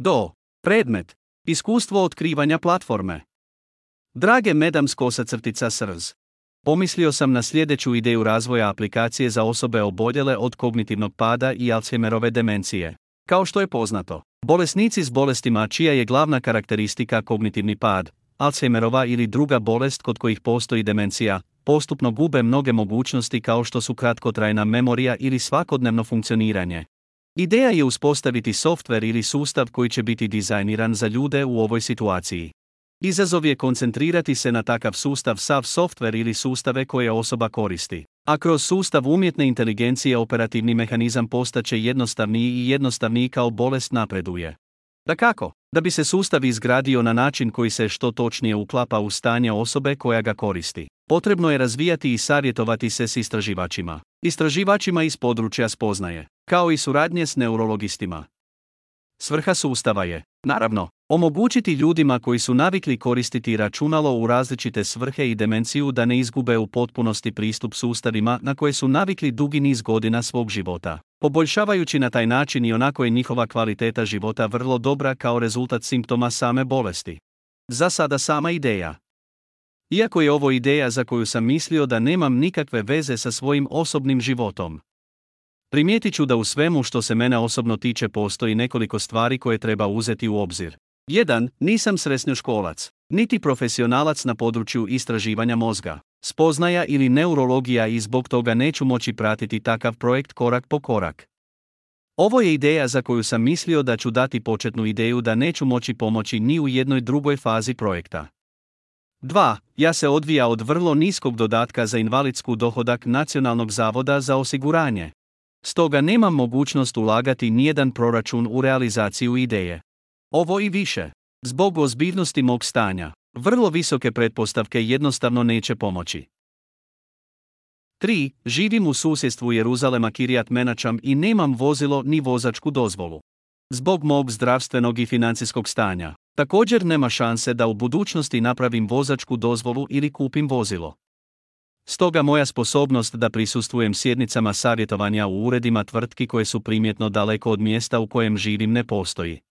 Do. Predmet. Iskustvo otkrivanja platforme. Drage medam crtica srz. Pomislio sam na sljedeću ideju razvoja aplikacije za osobe oboljele od kognitivnog pada i Alzheimerove demencije. Kao što je poznato, bolesnici s bolestima čija je glavna karakteristika kognitivni pad, Alzheimerova ili druga bolest kod kojih postoji demencija, postupno gube mnoge mogućnosti kao što su kratkotrajna memorija ili svakodnevno funkcioniranje, Ideja je uspostaviti softver ili sustav koji će biti dizajniran za ljude u ovoj situaciji. Izazov je koncentrirati se na takav sustav sav softver ili sustave koje osoba koristi. A kroz sustav umjetne inteligencije operativni mehanizam postaće jednostavniji i jednostavniji kao bolest napreduje. Da kako? Da bi se sustav izgradio na način koji se što točnije uklapa u stanje osobe koja ga koristi. Potrebno je razvijati i savjetovati se s istraživačima. Istraživačima iz područja spoznaje kao i suradnje s neurologistima. Svrha sustava je, naravno, omogućiti ljudima koji su navikli koristiti računalo u različite svrhe i demenciju da ne izgube u potpunosti pristup sustavima na koje su navikli dugi niz godina svog života. Poboljšavajući na taj način i onako je njihova kvaliteta života vrlo dobra kao rezultat simptoma same bolesti. Za sada sama ideja. Iako je ovo ideja za koju sam mislio da nemam nikakve veze sa svojim osobnim životom, Primijetit ću da u svemu što se mene osobno tiče postoji nekoliko stvari koje treba uzeti u obzir. 1. Nisam školac, niti profesionalac na području istraživanja mozga, spoznaja ili neurologija i zbog toga neću moći pratiti takav projekt korak po korak. Ovo je ideja za koju sam mislio da ću dati početnu ideju da neću moći pomoći ni u jednoj drugoj fazi projekta. 2. Ja se odvija od vrlo niskog dodatka za invalidsku dohodak Nacionalnog zavoda za osiguranje. Stoga nemam mogućnost ulagati nijedan proračun u realizaciju ideje. Ovo i više. Zbog ozbiljnosti mog stanja, vrlo visoke pretpostavke jednostavno neće pomoći. 3. Živim u susjedstvu Jeruzalema Kirijat Menačam i nemam vozilo ni vozačku dozvolu. Zbog mog zdravstvenog i financijskog stanja, također nema šanse da u budućnosti napravim vozačku dozvolu ili kupim vozilo. Stoga moja sposobnost da prisustvujem sjednicama savjetovanja u uredima tvrtki koje su primjetno daleko od mjesta u kojem živim ne postoji.